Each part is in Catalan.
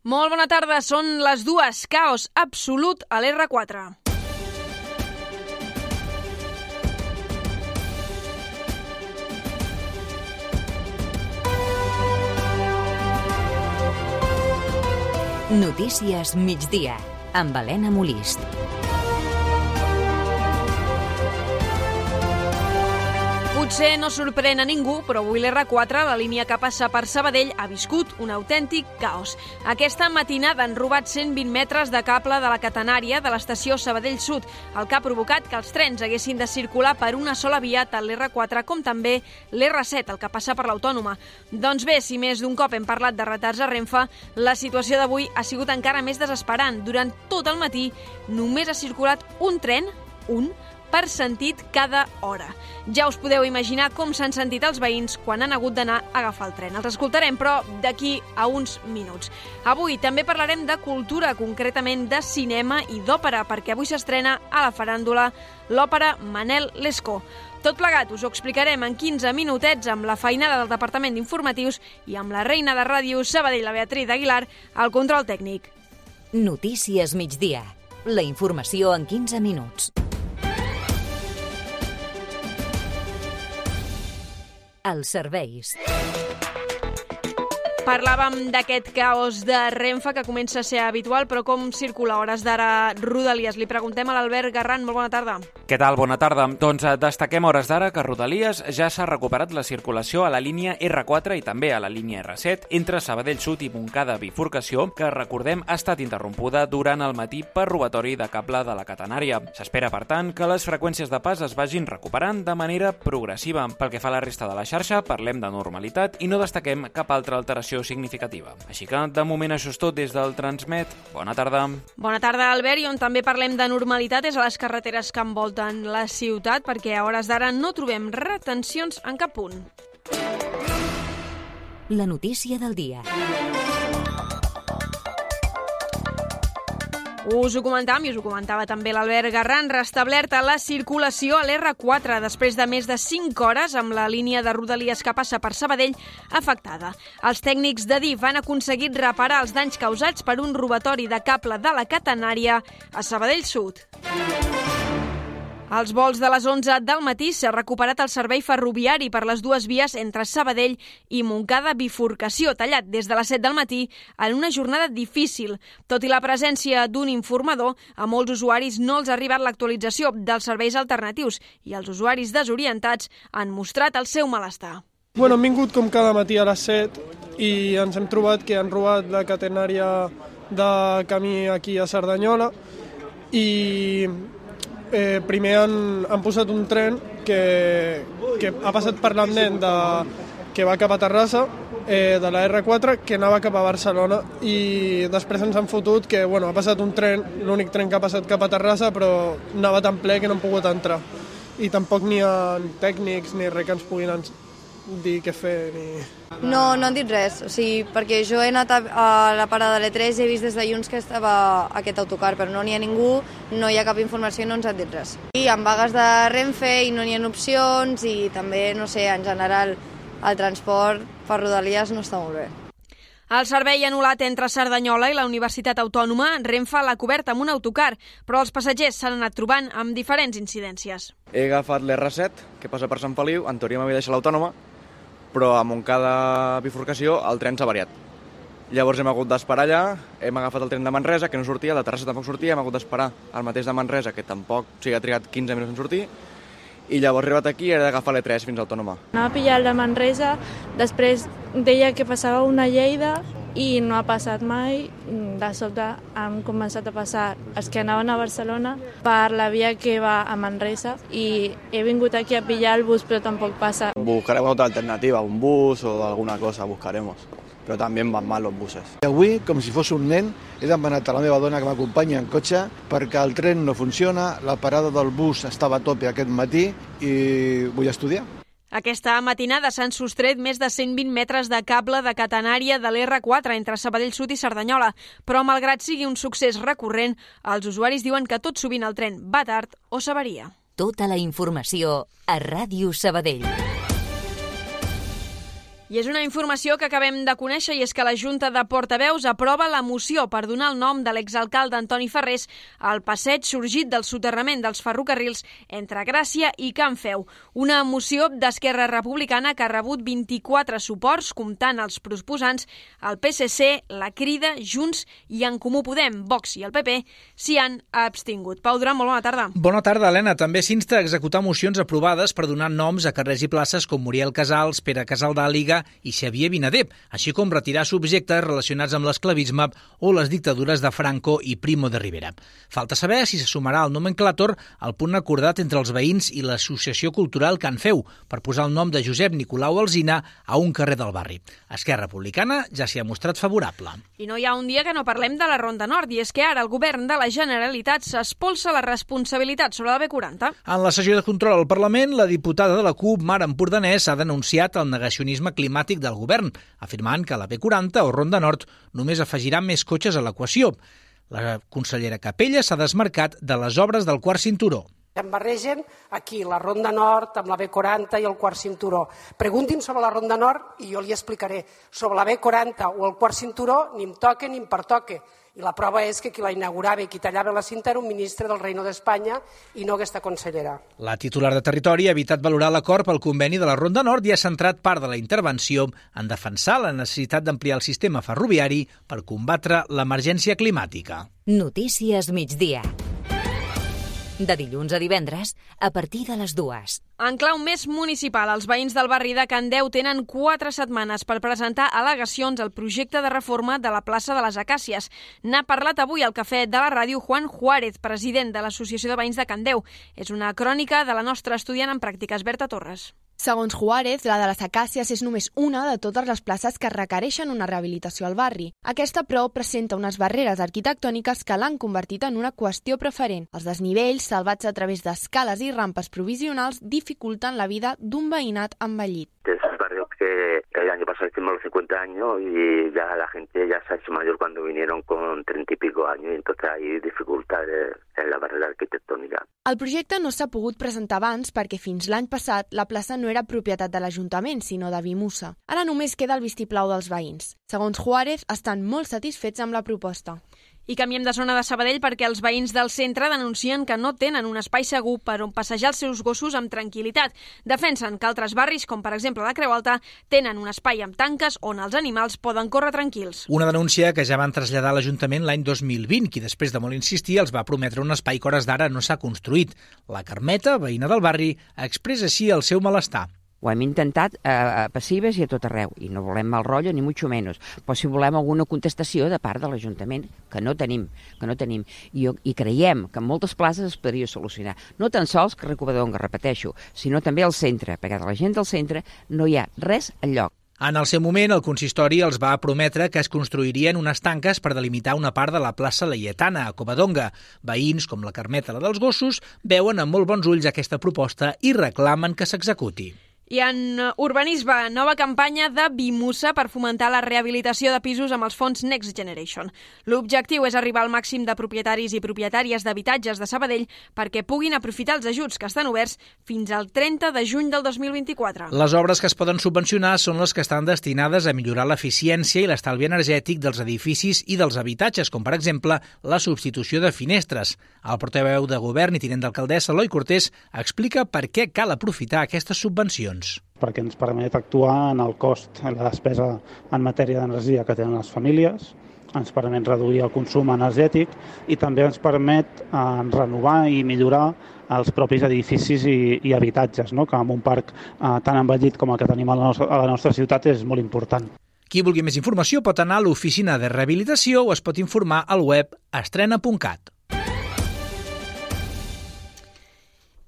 Molt bona tarda, són les dues. Caos absolut a l'R4. Notícies migdia, amb Helena Molist. Potser no sorprèn a ningú, però avui l'R4, la línia que passa per Sabadell, ha viscut un autèntic caos. Aquesta matinada han robat 120 metres de cable de la catenària de l'estació Sabadell Sud, el que ha provocat que els trens haguessin de circular per una sola via tant l'R4 com també l'R7, el que passa per l'Autònoma. Doncs bé, si més d'un cop hem parlat de retards a Renfe, la situació d'avui ha sigut encara més desesperant. Durant tot el matí només ha circulat un tren, un, per sentit cada hora. Ja us podeu imaginar com s'han sentit els veïns quan han hagut d'anar a agafar el tren. Els escoltarem, però, d'aquí a uns minuts. Avui també parlarem de cultura, concretament de cinema i d'òpera, perquè avui s'estrena a la faràndula l'òpera Manel Lescó. Tot plegat us ho explicarem en 15 minutets amb la feinada del Departament d'Informatius i amb la reina de ràdio Sabadell, la Beatriz Aguilar, al control tècnic. Notícies migdia. La informació en 15 minuts. Els serveis. Parlàvem d'aquest caos de Renfe que comença a ser habitual, però com circula hores d'ara Rodalies? Li preguntem a l'Albert Garran. Molt bona tarda. Què tal? Bona tarda. Doncs eh, destaquem hores d'ara que Rodalies ja s'ha recuperat la circulació a la línia R4 i també a la línia R7 entre Sabadell Sud i Montcada Bifurcació, que recordem ha estat interrompuda durant el matí per robatori de cable de la catenària. S'espera, per tant, que les freqüències de pas es vagin recuperant de manera progressiva. Pel que fa a la resta de la xarxa, parlem de normalitat i no destaquem cap altra alteració significativa. Així que, de moment, això és tot des del Transmet. Bona tarda. Bona tarda, Albert, i on també parlem de normalitat és a les carreteres que envolten la ciutat, perquè a hores d'ara no trobem retencions en cap punt. La notícia del dia. Us ho comentàvem i us ho comentava també l'Albert Garran, restablerta la circulació a l'R4 després de més de 5 hores amb la línia de Rodalies que passa per Sabadell afectada. Els tècnics de DIF han aconseguit reparar els danys causats per un robatori de cable de la catenària a Sabadell Sud. Als vols de les 11 del matí s'ha recuperat el servei ferroviari per les dues vies entre Sabadell i Montcada Bifurcació, tallat des de les 7 del matí en una jornada difícil. Tot i la presència d'un informador, a molts usuaris no els ha arribat l'actualització dels serveis alternatius i els usuaris desorientats han mostrat el seu malestar. Bueno, hem vingut com cada matí a les 7 i ens hem trobat que han robat la catenària de camí aquí a Cerdanyola i eh, primer han, han posat un tren que, que ha passat per l'andent de, que va cap a Terrassa, eh, de la R4, que anava cap a Barcelona i després ens han fotut que bueno, ha passat un tren, l'únic tren que ha passat cap a Terrassa, però anava tan ple que no hem pogut entrar. I tampoc n'hi ha tècnics ni res que ens puguin dir què fer. Ni... No, no han dit res, o sigui, perquè jo he anat a, a la parada de l'E3 i he vist des de Junts que estava aquest autocar, però no n'hi ha ningú, no hi ha cap informació i no ens han dit res. I amb vagues de Renfe i no n'hi ha opcions i també, no sé, en general el transport per Rodalies no està molt bé. El servei anul·lat entre Cerdanyola i la Universitat Autònoma, Renfe l'ha cobert amb un autocar, però els passatgers s'han anat trobant amb diferents incidències. He agafat l'R7, que passa per Sant Feliu, en teoria m'havia deixat l'Autònoma, però a Montcada bifurcació el tren s'ha variat. Llavors hem hagut d'esperar allà, hem agafat el tren de Manresa, que no sortia, de Terrassa tampoc sortia, hem hagut d'esperar el mateix de Manresa, que tampoc, o sigui, ha trigat 15 minuts en sortir, i llavors arribat aquí era d'agafar l'E3 fins a Autònoma. Anava a pillar el de Manresa, després deia que passava una Lleida i no ha passat mai. De sobte han començat a passar els que anaven a Barcelona per la via que va a Manresa i he vingut aquí a pillar el bus però tampoc passa. Buscaremos otra alternativa, un bus o alguna cosa buscaremos. Però també van mal els buses. Avui, com si fos un nen, he demanat a la meva dona que m'acompanyi en cotxe perquè el tren no funciona, la parada del bus estava a tope aquest matí i vull estudiar. Aquesta matinada s'han sostret més de 120 metres de cable de catenària de l'R4 entre Sabadell Sud i Cerdanyola, però malgrat sigui un succés recurrent, els usuaris diuen que tot sovint el tren va tard o s'avaria. Tota la informació a Ràdio Sabadell. I és una informació que acabem de conèixer i és que la Junta de Portaveus aprova la moció per donar el nom de l'exalcalde Antoni Ferrés al passeig sorgit del soterrament dels ferrocarrils entre Gràcia i Can Feu. Una moció d'Esquerra Republicana que ha rebut 24 suports, comptant els proposants, el PSC, la Crida, Junts i en Comú Podem, Vox i el PP s'hi han abstingut. Pau Durant, molt bona tarda. Bona tarda, Helena. També s'insta a executar mocions aprovades per donar noms a carrers i places com Muriel Casals, Pere Casal d'Àliga i Xavier Vinadep, així com retirar subjectes relacionats amb l'esclavisme o les dictadures de Franco i Primo de Rivera. Falta saber si se sumarà al nomenclàtor al punt acordat entre els veïns i l'Associació Cultural Can Feu per posar el nom de Josep Nicolau Alzina a un carrer del barri. Esquerra Republicana ja s'hi ha mostrat favorable. I no hi ha un dia que no parlem de la Ronda Nord, i és que ara el govern de la Generalitat s'espolsa la responsabilitat sobre la B40. En la sessió de control al Parlament, la diputada de la CUP, Mar Empordanès, ha denunciat el negacionisme climàtic del govern, afirmant que la B40 o Ronda Nord només afegirà més cotxes a l'equació. La consellera Capella s'ha desmarcat de les obres del quart cinturó. Em barregen aquí la Ronda Nord amb la B40 i el quart cinturó. Preguntin sobre la Ronda Nord i jo li explicaré. Sobre la B40 o el quart cinturó ni em toque ni em pertoque. I la prova és que qui la inaugurava i qui tallava la cinta era un ministre del Reino d'Espanya i no aquesta consellera. La titular de Territori ha evitat valorar l'acord pel conveni de la Ronda Nord i ha centrat part de la intervenció en defensar la necessitat d'ampliar el sistema ferroviari per combatre l'emergència climàtica. Notícies migdia. De dilluns a divendres, a partir de les dues. En clau més municipal, els veïns del barri de Candeu tenen quatre setmanes per presentar al·legacions al projecte de reforma de la plaça de les Acàcies. N'ha parlat avui al cafè de la ràdio Juan Juárez, president de l'Associació de Veïns de Candeu. És una crònica de la nostra estudiant en pràctiques, Berta Torres. Segons Juárez, la de les Acàcies és només una de totes les places que requereixen una rehabilitació al barri. Aquesta, però, presenta unes barreres arquitectòniques que l'han convertit en una qüestió preferent. Els desnivells, salvats a través d'escales i rampes provisionals, dificulten la vida d'un veïnat envellit. Esos barrios que, hicimos los 50 años y ya la gente ya se ha hecho mayor cuando vinieron con 30 y pico años y entonces hay dificultades en la barrera arquitectónica. El projecte no s'ha pogut presentar abans perquè fins l'any passat la plaça no era propietat de l'Ajuntament, sinó de Vimusa. Ara només queda el vistiplau dels veïns. Segons Juárez, estan molt satisfets amb la proposta. I canviem de zona de Sabadell perquè els veïns del centre denuncien que no tenen un espai segur per on passejar els seus gossos amb tranquil·litat. Defensen que altres barris, com per exemple la Creu Alta, tenen un espai amb tanques on els animals poden córrer tranquils. Una denúncia que ja van traslladar a l'Ajuntament l'any 2020, qui després de molt insistir els va prometre un espai que hores d'ara no s'ha construït. La Carmeta, veïna del barri, expressa així el seu malestar. Ho hem intentat a, a passives i a tot arreu, i no volem mal rotllo ni mucho menos, però si volem alguna contestació de part de l'Ajuntament, que no tenim, que no tenim, i, i creiem que en moltes places es podria solucionar. No tan sols que Recovadonga, repeteixo, sinó també al centre, perquè de la gent del centre no hi ha res al lloc. En el seu moment, el consistori els va prometre que es construirien unes tanques per delimitar una part de la plaça Laietana, a Covadonga. Veïns, com la Carmeta, la dels gossos, veuen amb molt bons ulls aquesta proposta i reclamen que s'executi. I en urbanisme, nova campanya de Bimusa per fomentar la rehabilitació de pisos amb els fons Next Generation. L'objectiu és arribar al màxim de propietaris i propietàries d'habitatges de Sabadell perquè puguin aprofitar els ajuts que estan oberts fins al 30 de juny del 2024. Les obres que es poden subvencionar són les que estan destinades a millorar l'eficiència i l'estalvi energètic dels edificis i dels habitatges, com per exemple la substitució de finestres. El portaveu de govern i tinent d'alcaldessa, Eloi Cortés, explica per què cal aprofitar aquestes subvencions perquè ens permet actuar en el cost, en la despesa en matèria d'energia que tenen les famílies, ens permet reduir el consum energètic i també ens permet eh, renovar i millorar els propis edificis i, i habitatges, no? que amb un parc eh, tan envellit com el que tenim a la, nostra, a la nostra ciutat és molt important. Qui vulgui més informació pot anar a l'oficina de rehabilitació o es pot informar al web estrena.cat.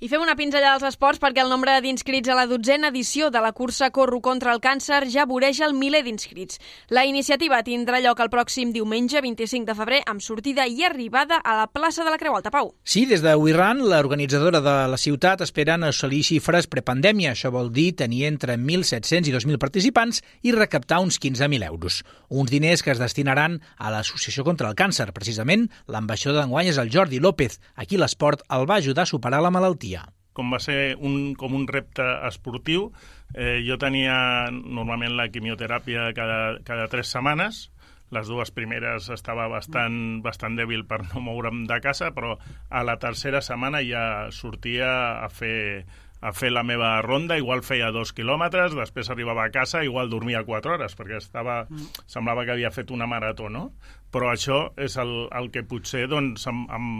I fem una pinzellada als esports perquè el nombre d'inscrits a la dotzena edició de la cursa Corro contra el càncer ja voreja el miler d'inscrits. La iniciativa tindrà lloc el pròxim diumenge 25 de febrer amb sortida i arribada a la plaça de la Creu Alta Pau. Sí, des de Wirran, l'organitzadora de la ciutat, esperen assolir xifres prepandèmia. Això vol dir tenir entre 1.700 i 2.000 participants i recaptar uns 15.000 euros. Uns diners que es destinaran a l'Associació contra el Càncer. Precisament, l'ambaixador d'enguany és el Jordi López. Aquí l'esport el va ajudar a superar la malaltia. Com va ser un, com un repte esportiu. Eh, jo tenia normalment la quimioteràpia cada, cada tres setmanes, les dues primeres estava bastant, bastant dèbil per no moure'm de casa, però a la tercera setmana ja sortia a fer, a fer la meva ronda, igual feia dos quilòmetres, després arribava a casa, igual dormia quatre hores, perquè estava, semblava que havia fet una marató, no? Però això és el, el que potser doncs, em, em,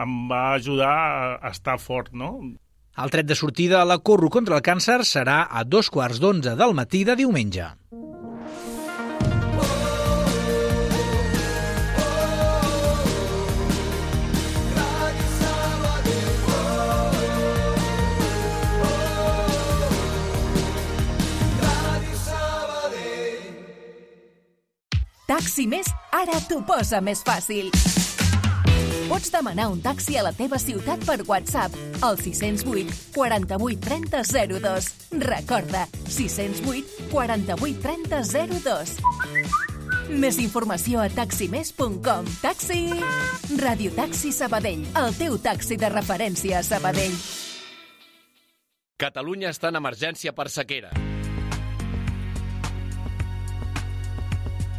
em va ajudar a estar fort, no? El tret de sortida a la Corro contra el càncer serà a dos quarts d'onze del matí de diumenge. Taxi Més ara t'ho posa més fàcil. Pots demanar un taxi a la teva ciutat per WhatsApp al 608 48 30 02. Recorda, 608 48 30 02. Més informació a taximés.com. Taxi! Radio Taxi Sabadell, el teu taxi de referència a Sabadell. Catalunya està en emergència per sequera.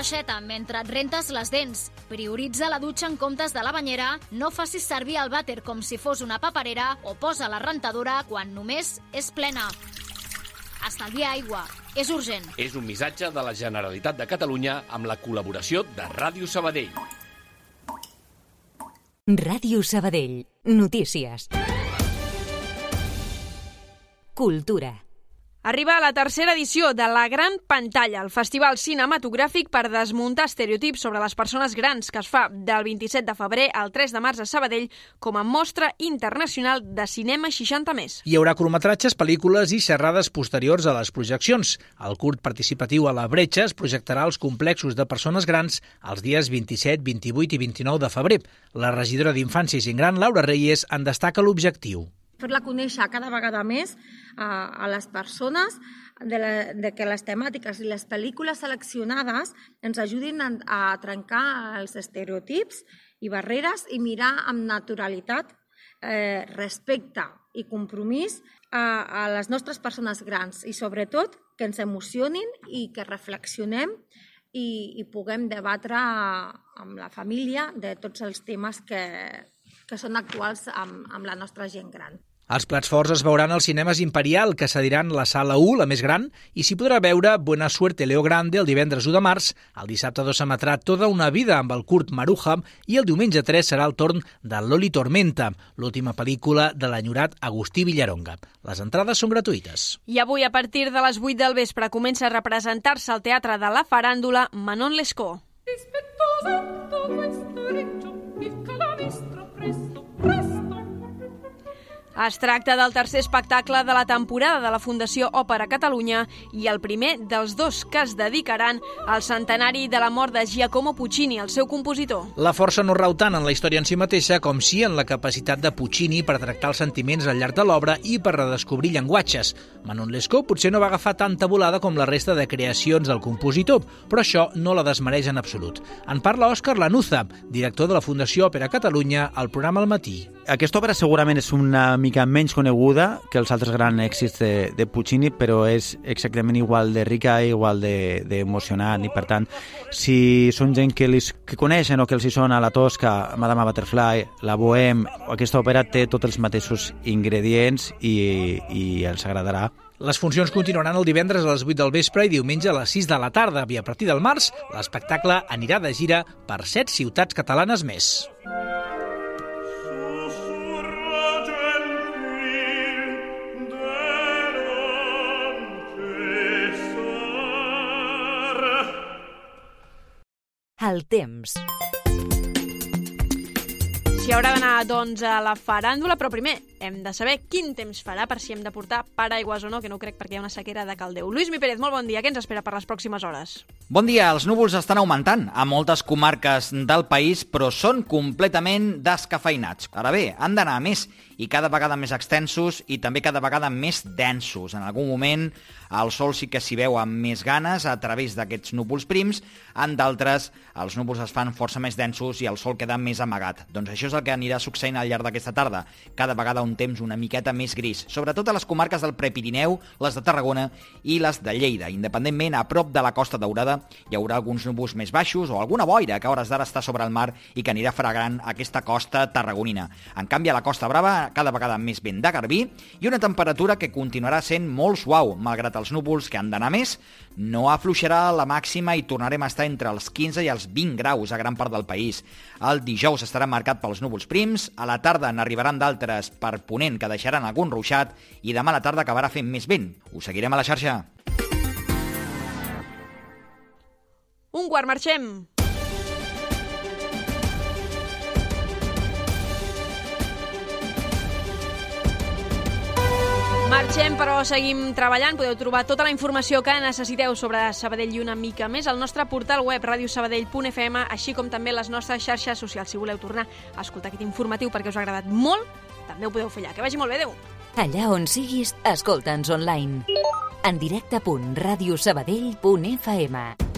L'aixeta mentre et rentes les dents. Prioritza la dutxa en comptes de la banyera. No facis servir el vàter com si fos una paperera o posa la rentadora quan només és plena. Estalvia aigua. És urgent. És un missatge de la Generalitat de Catalunya amb la col·laboració de Ràdio Sabadell. Ràdio Sabadell. Notícies. Cultura. Arriba la tercera edició de La Gran Pantalla, el festival cinematogràfic per desmuntar estereotips sobre les persones grans que es fa del 27 de febrer al 3 de març a Sabadell com a mostra internacional de cinema 60 més. Hi haurà curtmetratges, pel·lícules i xerrades posteriors a les projeccions. El curt participatiu a la Bretxa es projectarà als complexos de persones grans els dies 27, 28 i 29 de febrer. La regidora d'Infància i Gent Gran, Laura Reyes, en destaca l'objectiu fer-la conèixer cada vegada més a, a les persones de, la, de que les temàtiques i les pel·lícules seleccionades ens ajudin a, a trencar els estereotips i barreres i mirar amb naturalitat, eh, respecte i compromís a, a les nostres persones grans i sobretot que ens emocionin i que reflexionem i, i puguem debatre amb la família de tots els temes que, que són actuals amb, amb la nostra gent gran. Els plats forts es veuran als cinemes Imperial, que cediran la sala 1, la més gran, i s'hi podrà veure Buena Suerte Leo Grande el divendres 1 de març, el dissabte 2 s'emetrà Tota una vida amb el curt Maruja i el diumenge 3 serà el torn de Loli Tormenta, l'última pel·lícula de l'enyorat Agustí Villaronga. Les entrades són gratuïtes. I avui, a partir de les 8 del vespre, comença a representar-se al Teatre de la Faràndula Manon Lescaut. Es tracta del tercer espectacle de la temporada de la Fundació Òpera Catalunya i el primer dels dos que es dedicaran al centenari de la mort de Giacomo Puccini, el seu compositor. La força no rau tant en la història en si mateixa com sí en la capacitat de Puccini per tractar els sentiments al llarg de l'obra i per redescobrir llenguatges. Manon Lescaut potser no va agafar tanta volada com la resta de creacions del compositor, però això no la desmereix en absolut. En parla Òscar Lanuza, director de la Fundació Òpera Catalunya, al programa al matí. Aquesta obra segurament és una mica menys coneguda que els altres grans èxits de, de Puccini, però és exactament igual de rica igual d'emocionant. De, I per tant, si són gent que, li, que coneixen o que els hi sona la Tosca, Madame Butterfly, la Bohème, aquesta òpera té tots els mateixos ingredients i, i els agradarà. Les funcions continuaran el divendres a les 8 del vespre i diumenge a les 6 de la tarda i a partir del març l'espectacle anirà de gira per set ciutats catalanes més. El temps. S'hi haurà d'anar, doncs, a la faràndula, però primer hem de saber quin temps farà per si hem de portar paraigües o no, que no crec perquè hi ha una sequera de caldeu. Lluís Mi Pérez, molt bon dia. Què ens espera per les pròximes hores? Bon dia. Els núvols estan augmentant a moltes comarques del país, però són completament descafeinats. Ara bé, han d'anar més i cada vegada més extensos i també cada vegada més densos. En algun moment el sol sí que s'hi veu amb més ganes a través d'aquests núvols prims, en d'altres els núvols es fan força més densos i el sol queda més amagat. Doncs això és el que anirà succeint al llarg d'aquesta tarda. Cada vegada un temps una miqueta més gris, sobretot a les comarques del Prepirineu, les de Tarragona i les de Lleida. Independentment, a prop de la Costa Daurada hi haurà alguns núvols més baixos o alguna boira que a hores d'ara està sobre el mar i que anirà fregant aquesta costa tarragonina. En canvi, a la Costa Brava cada vegada més vent de garbí i una temperatura que continuarà sent molt suau, malgrat els núvols que han d'anar més, no afluixarà la màxima i tornarem a estar entre els 15 i els 20 graus a gran part del país. El dijous estarà marcat pels núvols prims, a la tarda n'arribaran d'altres per ponent que deixaran algun ruixat i demà a la tarda acabarà fent més vent. Us seguirem a la xarxa. Un quart, marxem! Marxem, però seguim treballant. Podeu trobar tota la informació que necessiteu sobre Sabadell i una mica més al nostre portal web radiosabadell.fm, així com també les nostres xarxes socials. Si voleu tornar a escoltar aquest informatiu perquè us ha agradat molt, també ho podeu fer allà. Que vagi molt bé, adeu. Allà on siguis, escolta'ns online. En directe.radiosabadell.fm